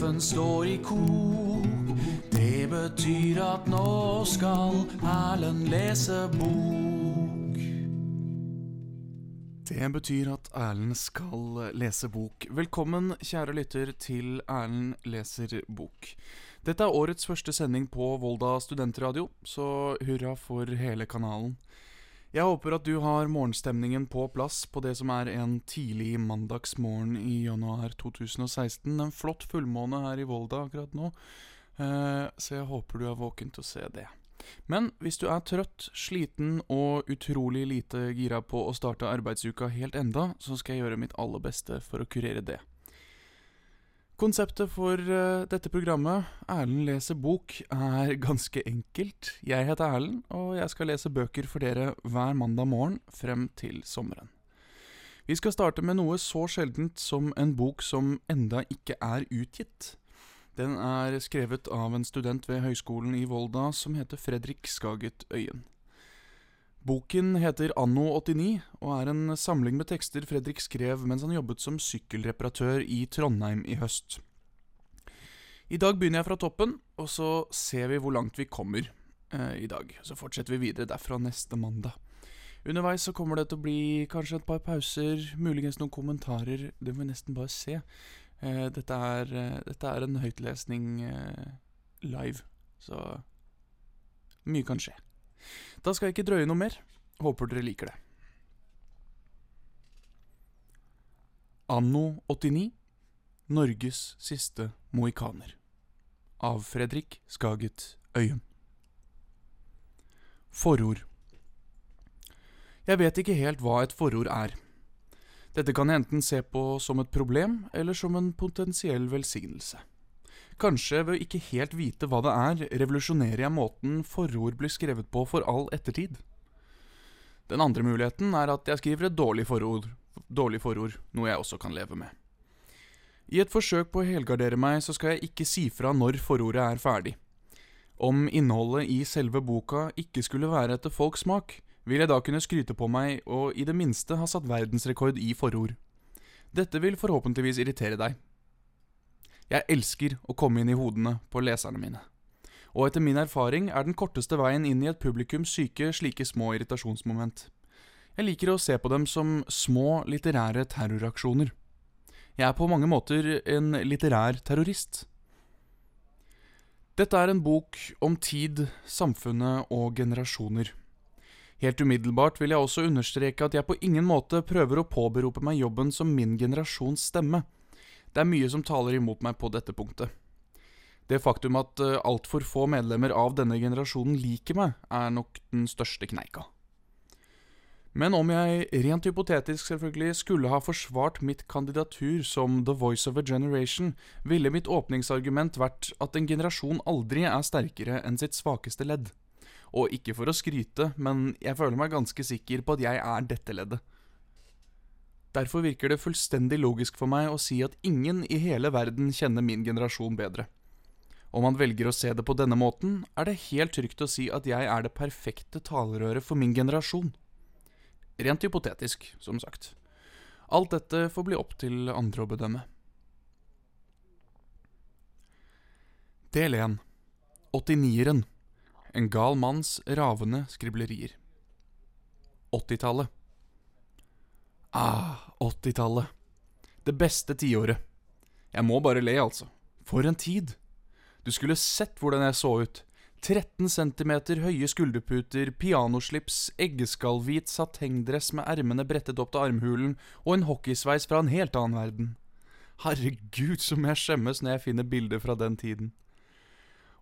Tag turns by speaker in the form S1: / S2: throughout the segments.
S1: Kaffen står i kok. Det betyr at nå skal Erlend lese bok.
S2: Det betyr at Erlend skal lese bok. Velkommen, kjære lytter, til Erlend leser bok. Dette er årets første sending på Volda studentradio, så hurra for hele kanalen. Jeg håper at du har morgenstemningen på plass på det som er en tidlig mandagsmorgen i januar 2016. En flott fullmåne her i Volda akkurat nå, eh, så jeg håper du er våken til å se det. Men hvis du er trøtt, sliten og utrolig lite gira på å starte arbeidsuka helt enda, så skal jeg gjøre mitt aller beste for å kurere det. Konseptet for eh, dette programmet, Erlend leser bok, er ganske enkelt. Jeg heter Erlend, og jeg skal lese bøker for dere hver mandag morgen frem til sommeren. Vi skal starte med noe så sjeldent som en bok som enda ikke er utgitt. Den er skrevet av en student ved Høgskolen i Volda som heter Fredrik Skaget Øyen. Boken heter Anno 89 og er en samling med tekster Fredrik skrev mens han jobbet som sykkelreparatør i Trondheim i høst. I dag begynner jeg fra toppen, og så ser vi hvor langt vi kommer eh, i dag. Så fortsetter vi videre derfra neste mandag. Underveis så kommer det til å bli kanskje et par pauser, muligens noen kommentarer. Det må vi nesten bare se. Eh, dette, er, eh, dette er en høytlesning eh, live, så mye kan skje. Da skal jeg ikke drøye noe mer. Håper dere liker det. Anno 89 Norges siste mohikaner. Av Fredrik Skaget Øyen. Forord. Jeg vet ikke helt hva et forord er. Dette kan jeg enten se på som et problem eller som en potensiell velsignelse. Kanskje ved å ikke helt vite hva det er, revolusjonerer jeg måten forord blir skrevet på for all ettertid. Den andre muligheten er at jeg skriver et dårlig forord, dårlig forord, noe jeg også kan leve med. I et forsøk på å helgardere meg, så skal jeg ikke si fra når forordet er ferdig. Om innholdet i selve boka ikke skulle være etter folks smak, vil jeg da kunne skryte på meg og i det minste ha satt verdensrekord i forord. Dette vil forhåpentligvis irritere deg, jeg elsker å komme inn i hodene på leserne mine. Og etter min erfaring er den korteste veien inn i et publikum syke slike små irritasjonsmoment. Jeg liker å se på dem som små litterære terroraksjoner. Jeg er på mange måter en litterær terrorist. Dette er en bok om tid, samfunnet og generasjoner. Helt umiddelbart vil jeg også understreke at jeg på ingen måte prøver å påberope meg jobben som min generasjons stemme. Det er mye som taler imot meg på dette punktet. Det faktum at uh, altfor få medlemmer av denne generasjonen liker meg, er nok den største kneika. Men om jeg, rent hypotetisk selvfølgelig, skulle ha forsvart mitt kandidatur som The Voice of a Generation, ville mitt åpningsargument vært at en generasjon aldri er sterkere enn sitt svakeste ledd. Og ikke for å skryte, men jeg føler meg ganske sikker på at jeg er dette leddet. Derfor virker det fullstendig logisk for meg å si at ingen i hele verden kjenner min generasjon bedre. Om man velger å se det på denne måten, er det helt trygt å si at jeg er det perfekte talerøret for min generasjon. Rent hypotetisk, som sagt. Alt dette får bli opp til andre å bedømme. Del 1 89-eren En gal manns ravende skriblerier 80-tallet Ah, 80-tallet. Det beste tiåret. Jeg må bare le, altså. For en tid. Du skulle sett hvordan jeg så ut. 13 cm høye skulderputer, pianoslips, eggeskallhvit satengdress med ermene brettet opp til armhulen og en hockeysveis fra en helt annen verden. Herregud, som jeg skjemmes når jeg finner bilder fra den tiden.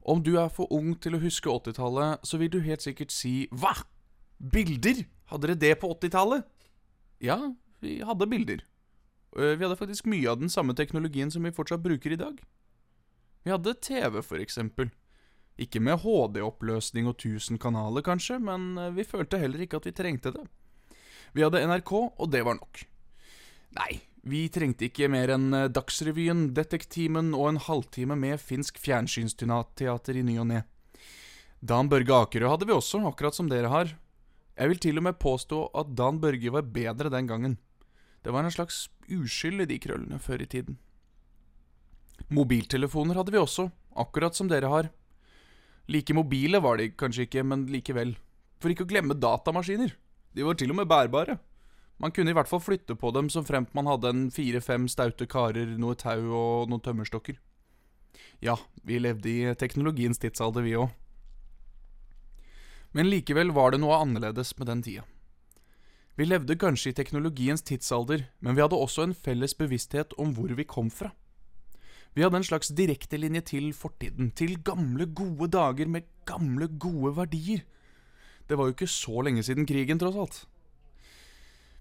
S2: Om du er for ung til å huske 80-tallet, så vil du helt sikkert si hva? Bilder? Hadde dere det på 80-tallet? Ja, vi hadde bilder. Eh, vi hadde faktisk mye av den samme teknologien som vi fortsatt bruker i dag. Vi hadde TV, for eksempel. Ikke med HD-oppløsning og 1000 kanaler, kanskje, men eh, vi følte heller ikke at vi trengte det. Vi hadde NRK, og det var nok. Nei, vi trengte ikke mer enn eh, Dagsrevyen, Detektimen og en halvtime med finsk fjernsynsteater i ny og ne. Dan Børge Akerø hadde vi også, akkurat som dere har, jeg vil til og med påstå at Dan Børge var bedre den gangen. Det var en slags uskyld i de krøllene før i tiden. Mobiltelefoner hadde vi også, akkurat som dere har. Like mobile var de kanskje ikke, men likevel. For ikke å glemme datamaskiner. De var til og med bærbare. Man kunne i hvert fall flytte på dem som fremt man hadde en fire-fem staute karer, noe tau og noen tømmerstokker. Ja, vi levde i teknologiens tidsalder, vi òg. Men likevel var det noe annerledes med den tida. Vi levde kanskje i teknologiens tidsalder, men vi hadde også en felles bevissthet om hvor vi kom fra. Vi hadde en slags direktelinje til fortiden, til gamle, gode dager med gamle, gode verdier. Det var jo ikke så lenge siden krigen, tross alt.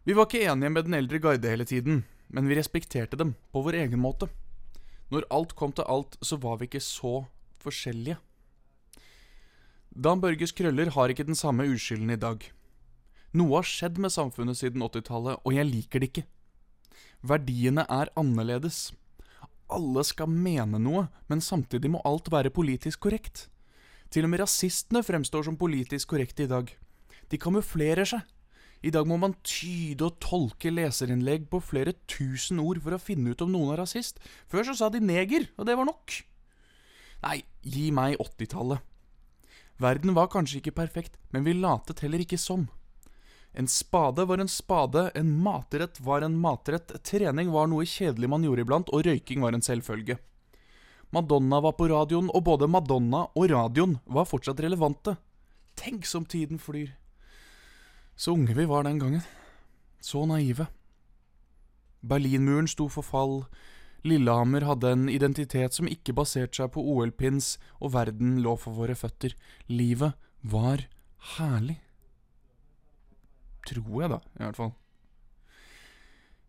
S2: Vi var ikke enige med den eldre guide hele tiden, men vi respekterte dem, på vår egen måte. Når alt kom til alt, så var vi ikke så forskjellige. Dan Børges krøller har ikke den samme uskylden i dag. Noe har skjedd med samfunnet siden 80-tallet, og jeg liker det ikke. Verdiene er annerledes. Alle skal mene noe, men samtidig må alt være politisk korrekt. Til og med rasistene fremstår som politisk korrekte i dag. De kamuflerer seg. I dag må man tyde og tolke leserinnlegg på flere tusen ord for å finne ut om noen er rasist. Før så sa de neger, og det var nok. Nei, gi meg 80-tallet. Verden var kanskje ikke perfekt, men vi latet heller ikke som. En spade var en spade, en matrett var en matrett, trening var noe kjedelig man gjorde iblant, og røyking var en selvfølge. Madonna var på radioen, og både Madonna og radioen var fortsatt relevante. Tenk som tiden flyr. Så unge vi var den gangen. Så naive. Berlinmuren sto for fall. Lillehammer hadde en identitet som ikke baserte seg på OL-pins, og verden lå for våre føtter. Livet var herlig. Tror jeg, da, i hvert fall.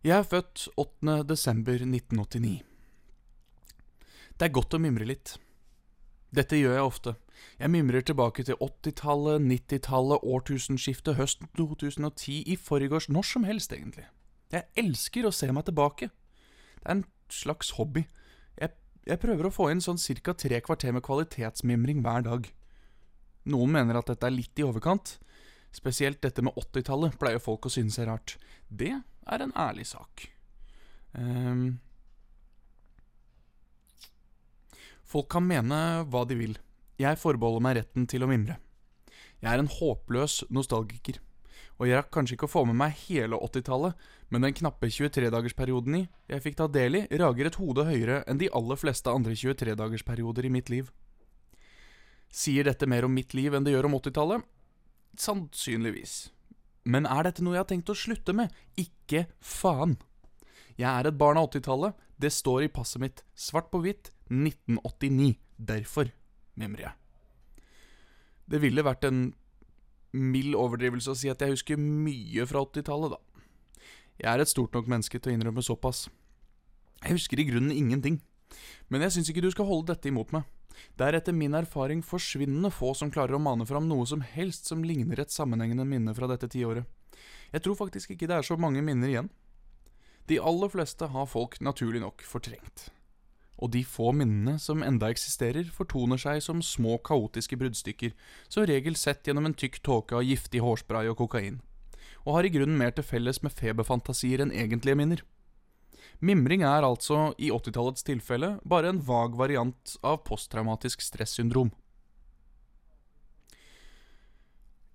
S2: Jeg er født 8. desember 1989. Det er godt å mimre litt. Dette gjør jeg ofte. Jeg mimrer tilbake til 80-tallet, 90-tallet, årtusenskiftet, høsten 2010, i forgårs, når som helst, egentlig. Jeg elsker å se meg tilbake. Det er en slags hobby. Jeg, jeg prøver å få inn sånn ca. tre kvarter med kvalitetsmimring hver dag. Noen mener at dette er litt i overkant. Spesielt dette med 80-tallet pleier folk å synes er rart. Det er en ærlig sak. Um, folk kan mene hva de vil. Jeg forbeholder meg retten til å mimre. Jeg er en håpløs nostalgiker. Og jeg rakk kanskje ikke å få med meg hele 80-tallet, men den knappe 23-dagersperioden i jeg fikk ta del i, rager et hode høyere enn de aller fleste andre 23-dagersperioder i mitt liv. Sier dette mer om mitt liv enn det gjør om 80-tallet? Sannsynligvis. Men er dette noe jeg har tenkt å slutte med? Ikke faen. Jeg er et barn av 80-tallet. Det står i passet mitt, svart på hvitt, 1989. Derfor mimrer jeg. Det ville vært en mild overdrivelse å si at jeg husker mye fra 80-tallet, da. Jeg er et stort nok menneske til å innrømme såpass. Jeg husker i grunnen ingenting. Men jeg syns ikke du skal holde dette imot meg. Det er etter min erfaring forsvinnende få som klarer å mane fram noe som helst som ligner et sammenhengende minne fra dette tiåret. Jeg tror faktisk ikke det er så mange minner igjen. De aller fleste har folk naturlig nok fortrengt og de få minnene som enda eksisterer, fortoner seg som små kaotiske bruddstykker, som regel sett gjennom en tykk tåke av giftig hårspray og kokain, og har i grunnen mer til felles med feberfantasier enn egentlige minner. Mimring er altså, i 80-tallets tilfelle, bare en vag variant av posttraumatisk stressyndrom.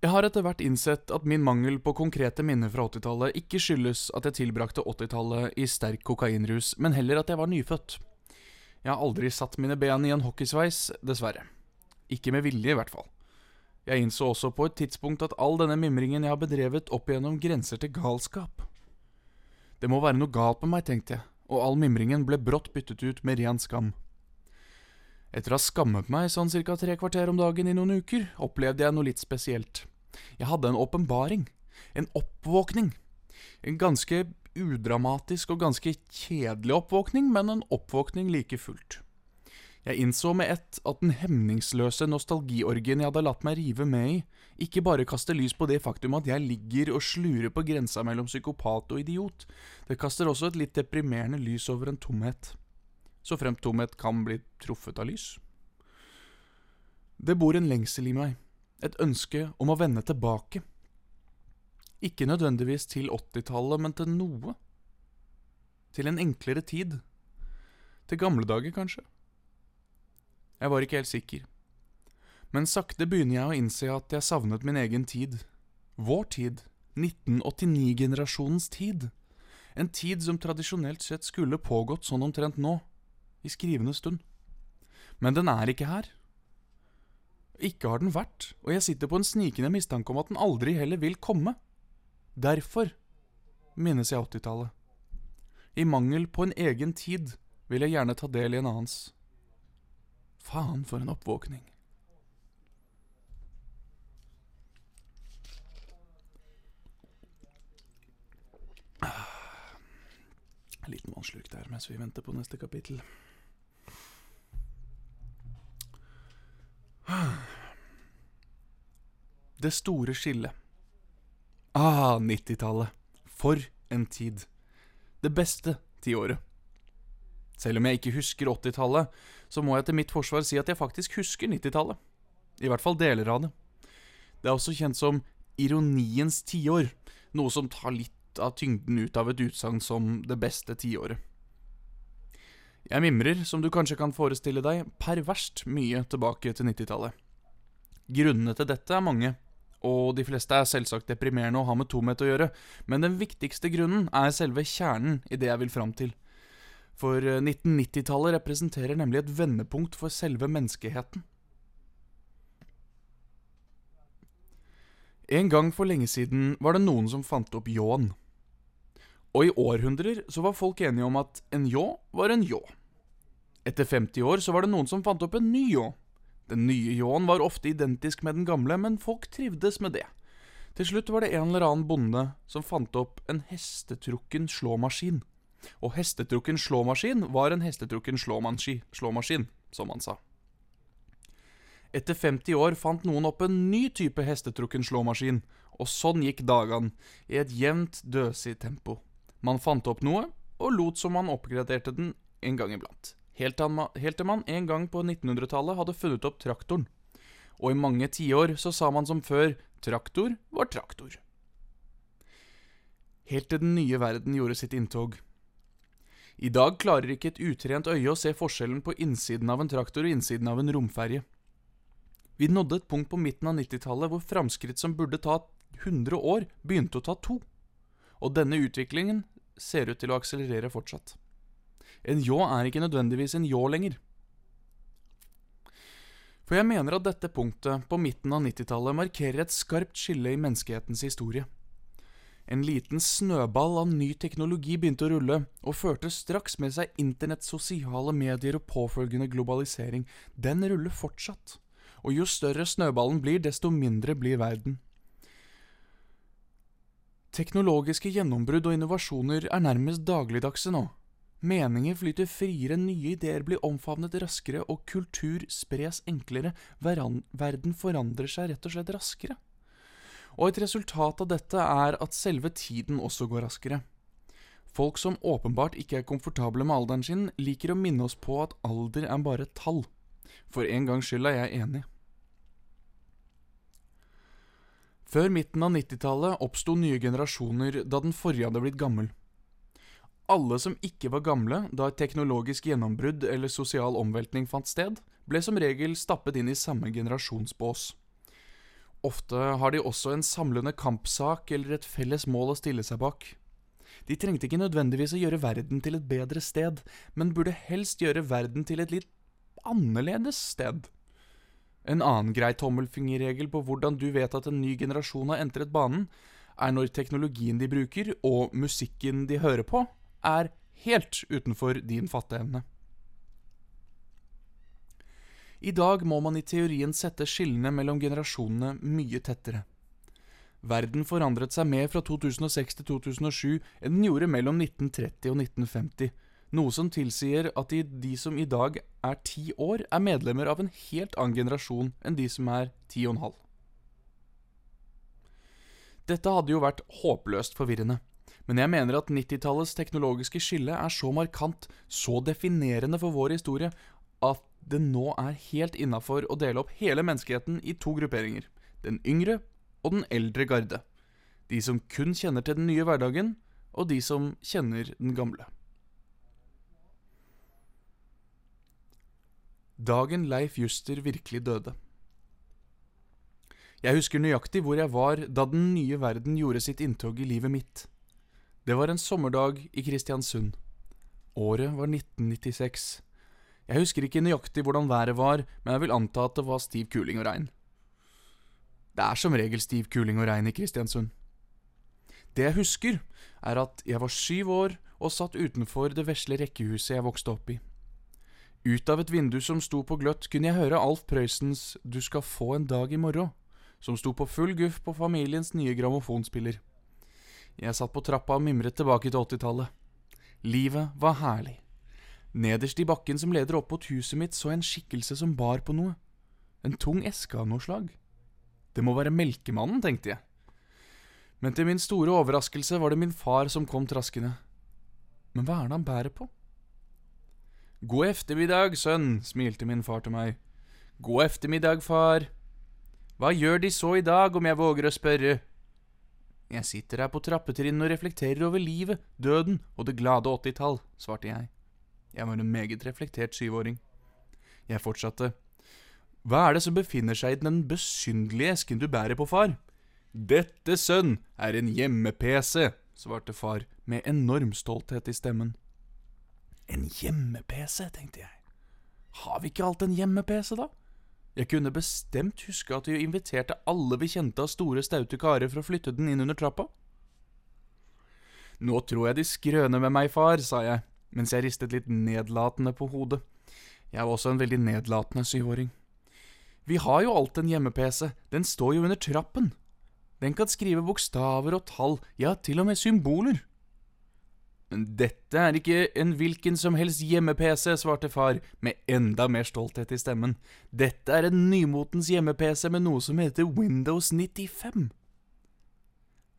S2: Jeg har etter hvert innsett at min mangel på konkrete minner fra 80-tallet ikke skyldes at jeg tilbrakte 80-tallet i sterk kokainrus, men heller at jeg var nyfødt. Jeg har aldri satt mine ben i en hockeysveis, dessverre. Ikke med vilje, i hvert fall. Jeg innså også på et tidspunkt at all denne mimringen jeg har bedrevet opp igjennom, grenser til galskap. Det må være noe galt med meg, tenkte jeg, og all mimringen ble brått byttet ut med ren skam. Etter å ha skammet meg sånn cirka tre kvarter om dagen i noen uker, opplevde jeg noe litt spesielt. Jeg hadde en åpenbaring. En oppvåkning. En ganske udramatisk og ganske kjedelig oppvåkning, men en oppvåkning like fullt. Jeg innså med ett at den hemningsløse nostalgiorgien jeg hadde latt meg rive med i, ikke bare kaster lys på det faktum at jeg ligger og slurer på grensa mellom psykopat og idiot, det kaster også et litt deprimerende lys over en tomhet. Så fremt tomhet kan bli truffet av lys. Det bor en lengsel i meg, et ønske om å vende tilbake ikke nødvendigvis til 80-tallet, men til noe. Til en enklere tid. Til gamle dager, kanskje? Jeg var ikke helt sikker. Men sakte begynner jeg å innse at jeg savnet min egen tid. Vår tid. 1989-generasjonens tid. En tid som tradisjonelt sett skulle pågått sånn omtrent nå, i skrivende stund. Men den er ikke her. Ikke har den vært, og jeg sitter på en snikende mistanke om at den aldri heller vil komme. Derfor minnes jeg 80-tallet. I mangel på en egen tid vil jeg gjerne ta del i en annens. Faen for en oppvåkning. En liten vannsluk der mens vi venter på neste kapittel. Det store skillet. Ah, 90-tallet. For en tid. Det beste tiåret. Selv om jeg ikke husker 80-tallet, så må jeg til mitt forsvar si at jeg faktisk husker 90-tallet. I hvert fall deler av det. Det er også kjent som ironiens tiår, noe som tar litt av tyngden ut av et utsagn som det beste tiåret. Jeg mimrer, som du kanskje kan forestille deg, perverst mye tilbake til 90-tallet. Grunnene til dette er mange, og de fleste er selvsagt deprimerende å ha med tomhet å gjøre, men den viktigste grunnen er selve kjernen i det jeg vil fram til. For 1990-tallet representerer nemlig et vendepunkt for selve menneskeheten. En gang for lenge siden var det noen som fant opp ljåen. Og i århundrer så var folk enige om at en ljå var en ljå. Etter 50 år så var det noen som fant opp en ny ljå. Den nye ljåen var ofte identisk med den gamle, men folk trivdes med det. Til slutt var det en eller annen bonde som fant opp en hestetrukken slåmaskin. Og hestetrukken slåmaskin var en hestetrukken slåmaskin, som han sa. Etter 50 år fant noen opp en ny type hestetrukken slåmaskin, og sånn gikk dagene, i et jevnt døsig tempo. Man fant opp noe, og lot som man oppgraderte den en gang iblant. Helt til man en gang på 1900-tallet hadde funnet opp traktoren. Og i mange tiår så sa man som før traktor var traktor. Helt til den nye verden gjorde sitt inntog. I dag klarer ikke et utrent øye å se forskjellen på innsiden av en traktor og innsiden av en romferje. Vi nådde et punkt på midten av 90-tallet hvor framskritt som burde ta 100 år, begynte å ta to. Og denne utviklingen ser ut til å akselerere fortsatt. En ljå er ikke nødvendigvis en ljå lenger. For jeg mener at dette punktet, på midten av 90-tallet, markerer et skarpt skille i menneskehetens historie. En liten snøball av ny teknologi begynte å rulle, og førte straks med seg internett, sosiale medier og påfølgende globalisering. Den ruller fortsatt og jo større snøballen blir, desto mindre blir verden. Teknologiske gjennombrudd og innovasjoner er nærmest dagligdagse nå. Meninger flyter friere, nye ideer blir omfavnet raskere, og kultur spres enklere. Verden forandrer seg rett og slett raskere. Og et resultat av dette er at selve tiden også går raskere. Folk som åpenbart ikke er komfortable med alderen sin, liker å minne oss på at alder er bare et tall. For en gangs skyld er jeg enig. Før midten av 90-tallet oppsto nye generasjoner da den forrige hadde blitt gammel. Alle som ikke var gamle da et teknologisk gjennombrudd eller sosial omveltning fant sted, ble som regel stappet inn i samme generasjonsbås. Ofte har de også en samlende kampsak eller et felles mål å stille seg bak. De trengte ikke nødvendigvis å gjøre verden til et bedre sted, men burde helst gjøre verden til et litt annerledes sted. En annen grei tommelfingerregel på hvordan du vet at en ny generasjon har entret banen, er når teknologien de bruker, og musikken de hører på, er helt utenfor din fatteevne. I dag må man i teorien sette skillene mellom generasjonene mye tettere. Verden forandret seg mer fra 2006 til 2007 enn den gjorde mellom 1930 og 1950, noe som tilsier at de, de, som i dag er ti år, er medlemmer av en helt annen generasjon enn de som er ti og en halv. Dette hadde jo vært håpløst forvirrende, men jeg mener at 90-tallets teknologiske skille er så markant, så definerende for vår historie, at det nå er helt innafor å dele opp hele menneskeheten i to grupperinger, den yngre og den eldre garde. De som kun kjenner til den nye hverdagen, og de som kjenner den gamle. Dagen Leif Juster virkelig døde. Jeg husker nøyaktig hvor jeg var da den nye verden gjorde sitt inntog i livet mitt. Det var en sommerdag i Kristiansund. Året var 1996. Jeg husker ikke nøyaktig hvordan været var, men jeg vil anta at det var stiv kuling og regn. Det er som regel stiv kuling og regn i Kristiansund. Det jeg husker, er at jeg var syv år og satt utenfor det vesle rekkehuset jeg vokste opp i. Ut av et vindu som sto på gløtt, kunne jeg høre Alf Prøysens Du skal få en dag i morgen, som sto på full guff på familiens nye grammofonspiller. Jeg satt på trappa og mimret tilbake til åttitallet. Livet var herlig. Nederst i bakken som leder opp mot huset mitt, så jeg en skikkelse som bar på noe. En tung eske av noe slag. Det må være Melkemannen, tenkte jeg. Men til min store overraskelse var det min far som kom traskende. Men hva er det han bærer på? God eftermiddag, sønn, smilte min far til meg. God eftermiddag, far. Hva gjør De så i dag, om jeg våger å spørre? Jeg sitter her på trappetrinnene og reflekterer over livet, døden og det glade åttitall, svarte jeg. Jeg var en meget reflektert syvåring. Jeg fortsatte. Hva er det som befinner seg i den besynderlige esken du bærer på, far? Dette, sønn, er en hjemme-PC, svarte far med enorm stolthet i stemmen. En hjemme-PC, tenkte jeg. Har vi ikke alt en hjemme-PC, da? Jeg kunne bestemt huske at vi inviterte alle vi kjente av store, staute karer for å flytte den inn under trappa. Nå tror jeg de skrøner med meg, far, sa jeg, mens jeg ristet litt nedlatende på hodet. Jeg var også en veldig nedlatende syvåring. Vi har jo alt en hjemme-PC, den står jo under trappen. Den kan skrive bokstaver og tall, ja, til og med symboler. Dette er ikke en hvilken som helst hjemme-PC, svarte far, med enda mer stolthet i stemmen. Dette er en nymotens hjemme-PC med noe som heter Windows 95.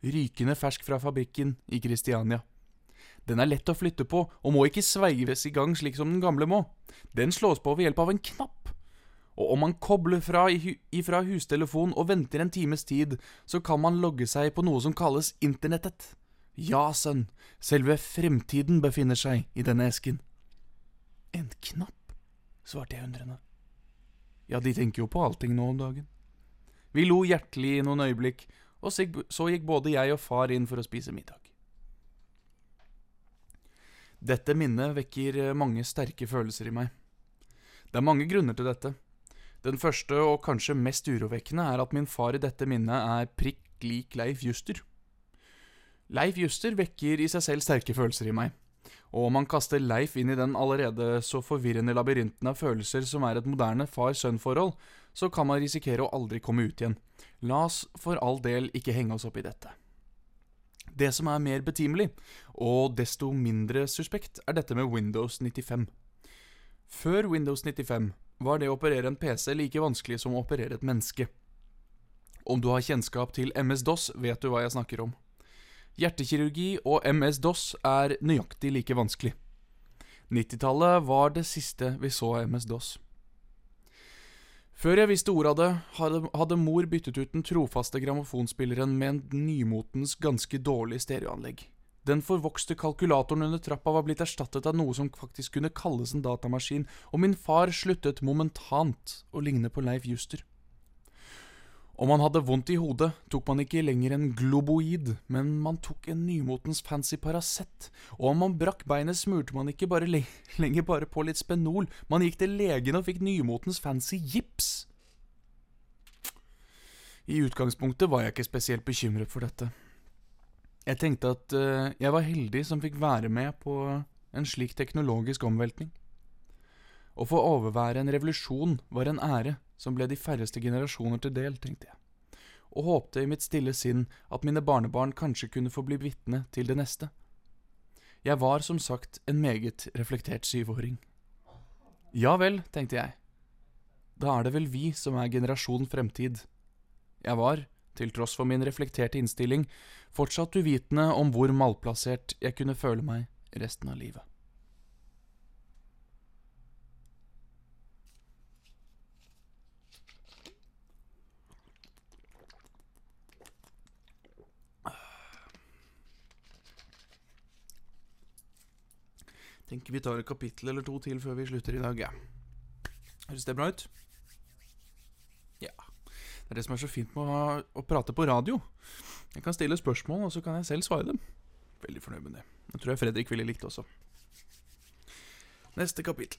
S2: Rykende fersk fra fabrikken i Kristiania. Den er lett å flytte på, og må ikke sveives i gang slik som den gamle må. Den slås på ved hjelp av en knapp. Og om man kobler fra ifra hustelefon og venter en times tid, så kan man logge seg på noe som kalles internettet. Ja, sønn, selve fremtiden befinner seg i denne esken. En knapp, svarte jeg undrende. Ja, de tenker jo på allting nå om dagen. Vi lo hjertelig i noen øyeblikk, og så gikk både jeg og far inn for å spise middag. Dette minnet vekker mange sterke følelser i meg. Det er mange grunner til dette. Den første og kanskje mest urovekkende er at min far i dette minnet er prikk lik Leif Juster. Leif Juster vekker i seg selv sterke følelser i meg. Og om man kaster Leif inn i den allerede så forvirrende labyrinten av følelser som er et moderne far-sønn-forhold, så kan man risikere å aldri komme ut igjen. La oss for all del ikke henge oss opp i dette. Det som er mer betimelig, og desto mindre suspekt, er dette med Windows 95. Før Windows 95 var det å operere en PC like vanskelig som å operere et menneske. Om du har kjennskap til MS-DOS, vet du hva jeg snakker om. Hjertekirurgi og MS-DOS er nøyaktig like vanskelig. 90-tallet var det siste vi så av MS-DOS. Før jeg visste ordet av det, hadde, mor byttet ut den trofaste grammofonspilleren med en nymotens ganske dårlig stereoanlegg. Den forvokste kalkulatoren under trappa var blitt erstattet av noe som faktisk kunne kalles en datamaskin, og min far sluttet momentant å ligne på Leif Juster. Om man hadde vondt i hodet, tok man ikke lenger en globoid, men man tok en nymotens fancy Paracet, og om man brakk beinet, smurte man ikke bare lenger bare på litt Spenol, man gikk til legen og fikk nymotens fancy gips. I utgangspunktet var jeg ikke spesielt bekymret for dette. Jeg tenkte at uh, jeg var heldig som fikk være med på en slik teknologisk omveltning. Å få overvære en revolusjon var en ære, som ble de færreste generasjoner til del, tenkte jeg, og håpte i mitt stille sinn at mine barnebarn kanskje kunne få bli vitne til det neste. Jeg var som sagt en meget reflektert syvåring. Ja vel, tenkte jeg. Da er det vel vi som er generasjon fremtid. Jeg var, til tross for min reflekterte innstilling, fortsatt uvitende om hvor malplassert jeg kunne føle meg resten av livet. Tenker vi tar et kapittel eller to til før vi slutter i dag, ja. Høres det bra ut? Ja. Det er det som er så fint med å, å prate på radio. Jeg kan stille spørsmål, og så kan jeg selv svare dem. Veldig fornøyd med det. Det tror jeg Fredrik ville likt også. Neste kapittel.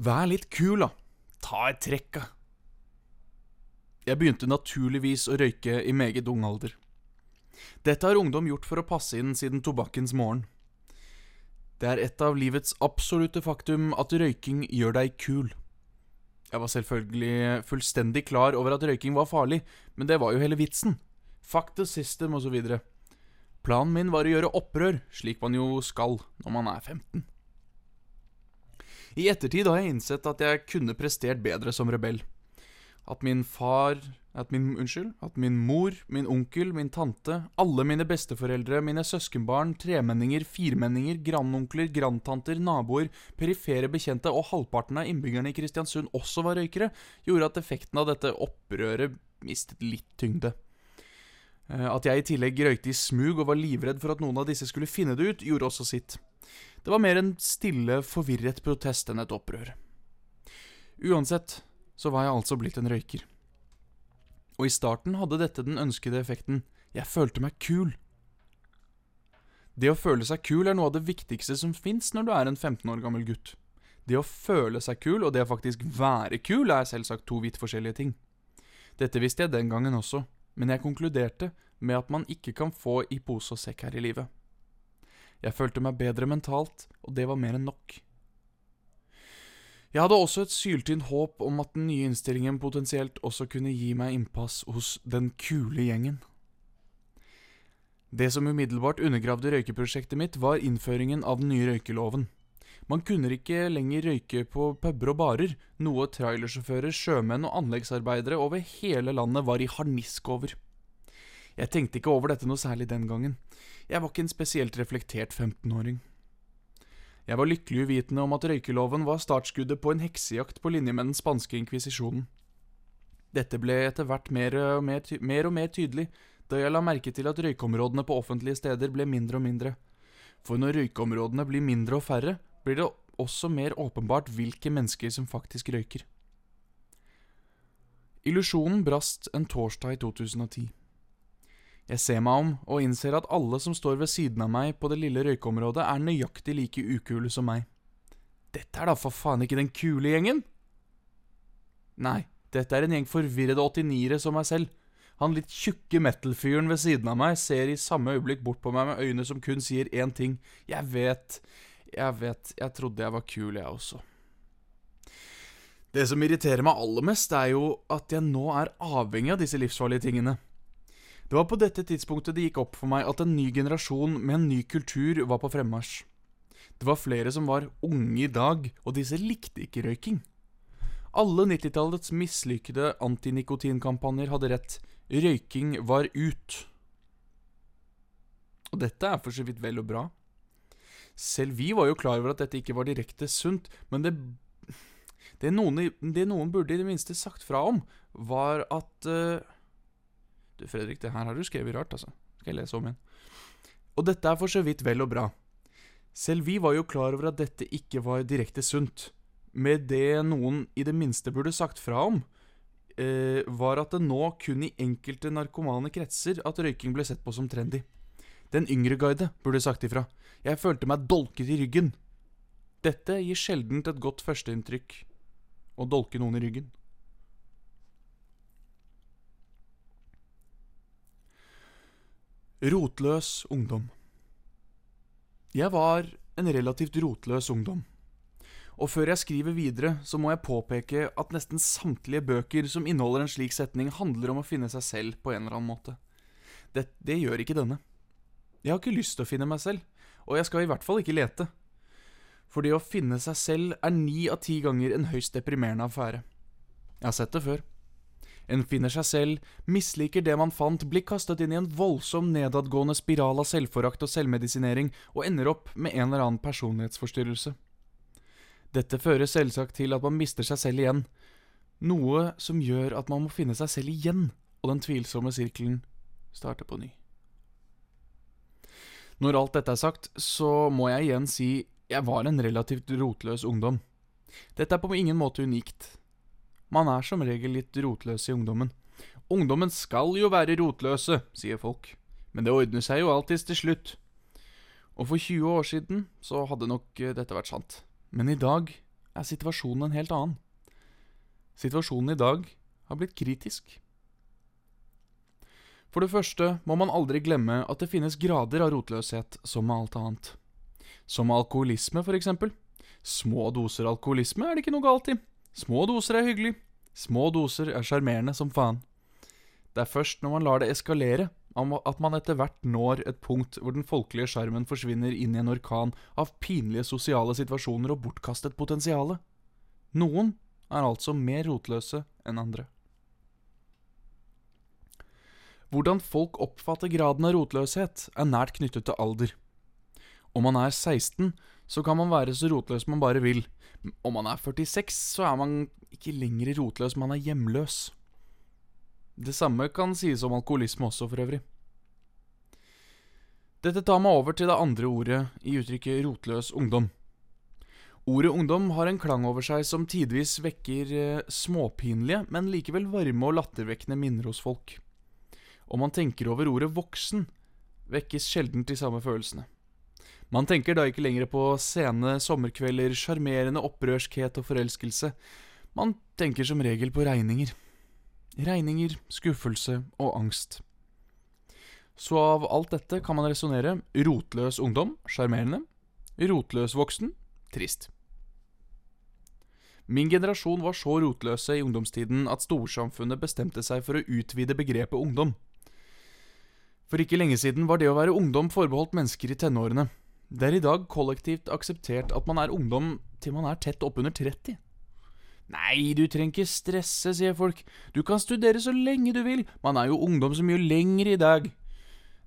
S2: Vær litt kul, da. Ta et trekk, da. Jeg begynte naturligvis å røyke i meget ung alder. Dette har ungdom gjort for å passe inn siden tobakkens morgen. Det er et av livets absolutte faktum at røyking gjør deg kul. Jeg var selvfølgelig fullstendig klar over at røyking var farlig, men det var jo hele vitsen. Fuck the system, videre. Planen min var å gjøre opprør, slik man jo skal når man er 15. I ettertid har jeg innsett at jeg kunne prestert bedre som rebell. At min far at min, Unnskyld. At min mor, min onkel, min tante, alle mine besteforeldre, mine søskenbarn, tremenninger, firmenninger, grandonkler, grandtanter, naboer, perifere bekjente og halvparten av innbyggerne i Kristiansund også var røykere, gjorde at effekten av dette opprøret mistet litt tyngde. Eh, at jeg i tillegg røykte i smug og var livredd for at noen av disse skulle finne det ut, gjorde også sitt. Det var mer en stille, forvirret protest enn et opprør. Uansett så var jeg altså blitt en røyker. Og i starten hadde dette den ønskede effekten. Jeg følte meg kul. Det å føle seg kul er noe av det viktigste som fins når du er en 15 år gammel gutt. Det å føle seg kul og det å faktisk være kul er selvsagt to vidt forskjellige ting. Dette visste jeg den gangen også, men jeg konkluderte med at man ikke kan få i pose og sekk her i livet. Jeg følte meg bedre mentalt, og det var mer enn nok. Jeg hadde også et syltynt håp om at den nye innstillingen potensielt også kunne gi meg innpass hos den kule gjengen. Det som umiddelbart undergravde røykeprosjektet mitt, var innføringen av den nye røykeloven. Man kunne ikke lenger røyke på puber og barer, noe trailersjåfører, sjømenn og anleggsarbeidere over hele landet var i harnisk over. Jeg tenkte ikke over dette noe særlig den gangen. Jeg var ikke en spesielt reflektert 15-åring. Jeg var lykkelig uvitende om at røykeloven var startskuddet på en heksejakt på linje med den spanske inkvisisjonen. Dette ble etter hvert mer og mer, mer og mer tydelig da jeg la merke til at røykeområdene på offentlige steder ble mindre og mindre. For når røykeområdene blir mindre og færre, blir det også mer åpenbart hvilke mennesker som faktisk røyker. Illusjonen brast en torsdag i 2010. Jeg ser meg om og innser at alle som står ved siden av meg på det lille røykeområdet, er nøyaktig like ukule som meg. Dette er da for faen ikke den kule gjengen? Nei, dette er en gjeng forvirrede 89-ere som meg selv. Han litt tjukke metal-fyren ved siden av meg ser i samme øyeblikk bort på meg med øyne som kun sier én ting. Jeg vet, jeg vet, jeg trodde jeg var kul, jeg også. Det som irriterer meg aller mest, er jo at jeg nå er avhengig av disse livsfarlige tingene. Det var på dette tidspunktet det gikk opp for meg at en ny generasjon med en ny kultur var på fremmarsj. Det var flere som var unge i dag, og disse likte ikke røyking. Alle 90-tallets mislykkede antinikotinkampanjer hadde rett. Røyking var ut. Og dette er for så vidt vel og bra. Selv vi var jo klar over at dette ikke var direkte sunt, men det det noen, det noen burde i det minste sagt fra om, var at uh, du, Fredrik, det her har du skrevet rart, altså. Skal jeg lese om igjen? Og dette er for så vidt vel og bra. Selv vi var jo klar over at dette ikke var direkte sunt. Med det noen i det minste burde sagt fra om, eh, var at det nå kun i enkelte narkomane kretser at røyking ble sett på som trendy. Den yngre guide burde sagt ifra. Jeg følte meg dolket i ryggen. Dette gir sjeldent et godt førsteinntrykk. Å dolke noen i ryggen. Rotløs ungdom. Jeg var en relativt rotløs ungdom. Og før jeg skriver videre, så må jeg påpeke at nesten samtlige bøker som inneholder en slik setning, handler om å finne seg selv på en eller annen måte. Det, det gjør ikke denne. Jeg har ikke lyst til å finne meg selv, og jeg skal i hvert fall ikke lete. For det å finne seg selv er ni av ti ganger en høyst deprimerende affære. Jeg har sett det før. En finner seg selv, misliker det man fant, blir kastet inn i en voldsom nedadgående spiral av selvforakt og selvmedisinering, og ender opp med en eller annen personlighetsforstyrrelse. Dette fører selvsagt til at man mister seg selv igjen, noe som gjør at man må finne seg selv igjen, og den tvilsomme sirkelen starter på ny. Når alt dette er sagt, så må jeg igjen si jeg var en relativt rotløs ungdom. Dette er på ingen måte unikt. Man er som regel litt rotløs i ungdommen. Ungdommen skal jo være rotløse, sier folk, men det ordner seg jo alltids til slutt. Og for 20 år siden så hadde nok eh, dette vært sant. Men i dag er situasjonen en helt annen. Situasjonen i dag har blitt kritisk. For det første må man aldri glemme at det finnes grader av rotløshet, som med alt annet. Som med alkoholisme, for eksempel. Små doser alkoholisme er det ikke noe galt i. Små doser er hyggelig. Små doser er sjarmerende som faen. Det er først når man lar det eskalere, at man etter hvert når et punkt hvor den folkelige sjarmen forsvinner inn i en orkan av pinlige sosiale situasjoner og bortkastet potensiale. Noen er altså mer rotløse enn andre. Hvordan folk oppfatter graden av rotløshet, er nært knyttet til alder. Om man er 16, så kan man være så rotløs man bare vil. Om man er 46, så er man ikke lenger rotløs, man er hjemløs. Det samme kan sies om alkoholisme også, for øvrig. Dette tar meg over til det andre ordet i uttrykket rotløs ungdom. Ordet ungdom har en klang over seg som tidvis vekker eh, småpinlige, men likevel varme og lattervekkende minner hos folk. Om man tenker over ordet voksen, vekkes sjelden de samme følelsene. Man tenker da ikke lenger på sene sommerkvelder, sjarmerende opprørskhet og forelskelse. Man tenker som regel på regninger. Regninger, skuffelse og angst. Så av alt dette kan man resonnere rotløs ungdom sjarmerende, rotløs voksen trist. Min generasjon var så rotløse i ungdomstiden at storsamfunnet bestemte seg for å utvide begrepet ungdom. For ikke lenge siden var det å være ungdom forbeholdt mennesker i tenårene. Det er i dag kollektivt akseptert at man er ungdom til man er tett oppunder 30. Nei, du trenger ikke stresse, sier folk. Du kan studere så lenge du vil. Man er jo ungdom så mye lenger i dag.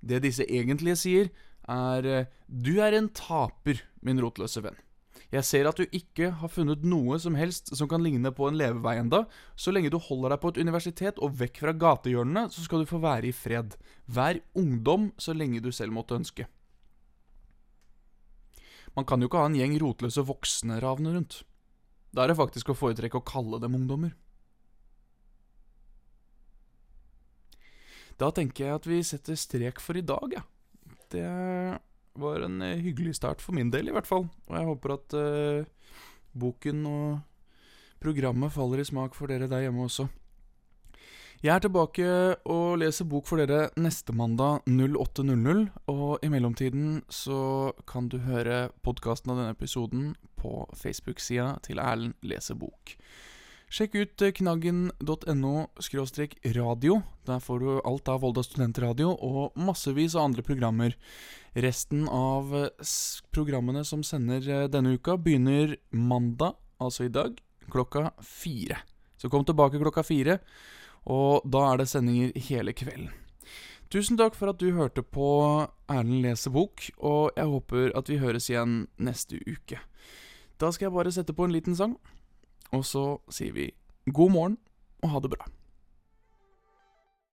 S2: Det disse egentlig sier, er eh, Du er en taper, min rotløse venn. Jeg ser at du ikke har funnet noe som helst som kan ligne på en levevei enda. Så lenge du holder deg på et universitet og vekk fra gatehjørnene, så skal du få være i fred. Vær ungdom så lenge du selv måtte ønske. Man kan jo ikke ha en gjeng rotløse voksne ravne rundt. Da er det faktisk å foretrekke å kalle dem ungdommer. Da tenker jeg at vi setter strek for i dag, ja. Det var en eh, hyggelig start for min del, i hvert fall. Og jeg håper at uh, boken og programmet faller i smak for dere der hjemme også. Jeg er tilbake og leser bok for dere neste mandag 08.00. Og i mellomtiden så kan du høre podkasten av denne episoden på Facebook-sida til Erlend leser bok. Sjekk ut knaggen.no radio. Der får du alt av Volda studentradio og massevis av andre programmer. Resten av programmene som sender eh, denne uka, begynner mandag, altså i dag, klokka fire. Så kom tilbake klokka fire. Og da er det sendinger hele kvelden. Tusen takk for at du hørte på Erlend leser bok, og jeg håper at vi høres igjen neste uke. Da skal jeg bare sette på en liten sang, og så sier vi god morgen og ha det bra.